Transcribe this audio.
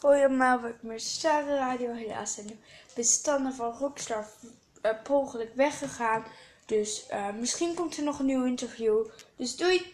Hoi allemaal, ik ben Sarah Radio. Helaas zijn de bestanden van Rockstar uh, per weggegaan. Dus uh, misschien komt er nog een nieuw interview. Dus doei!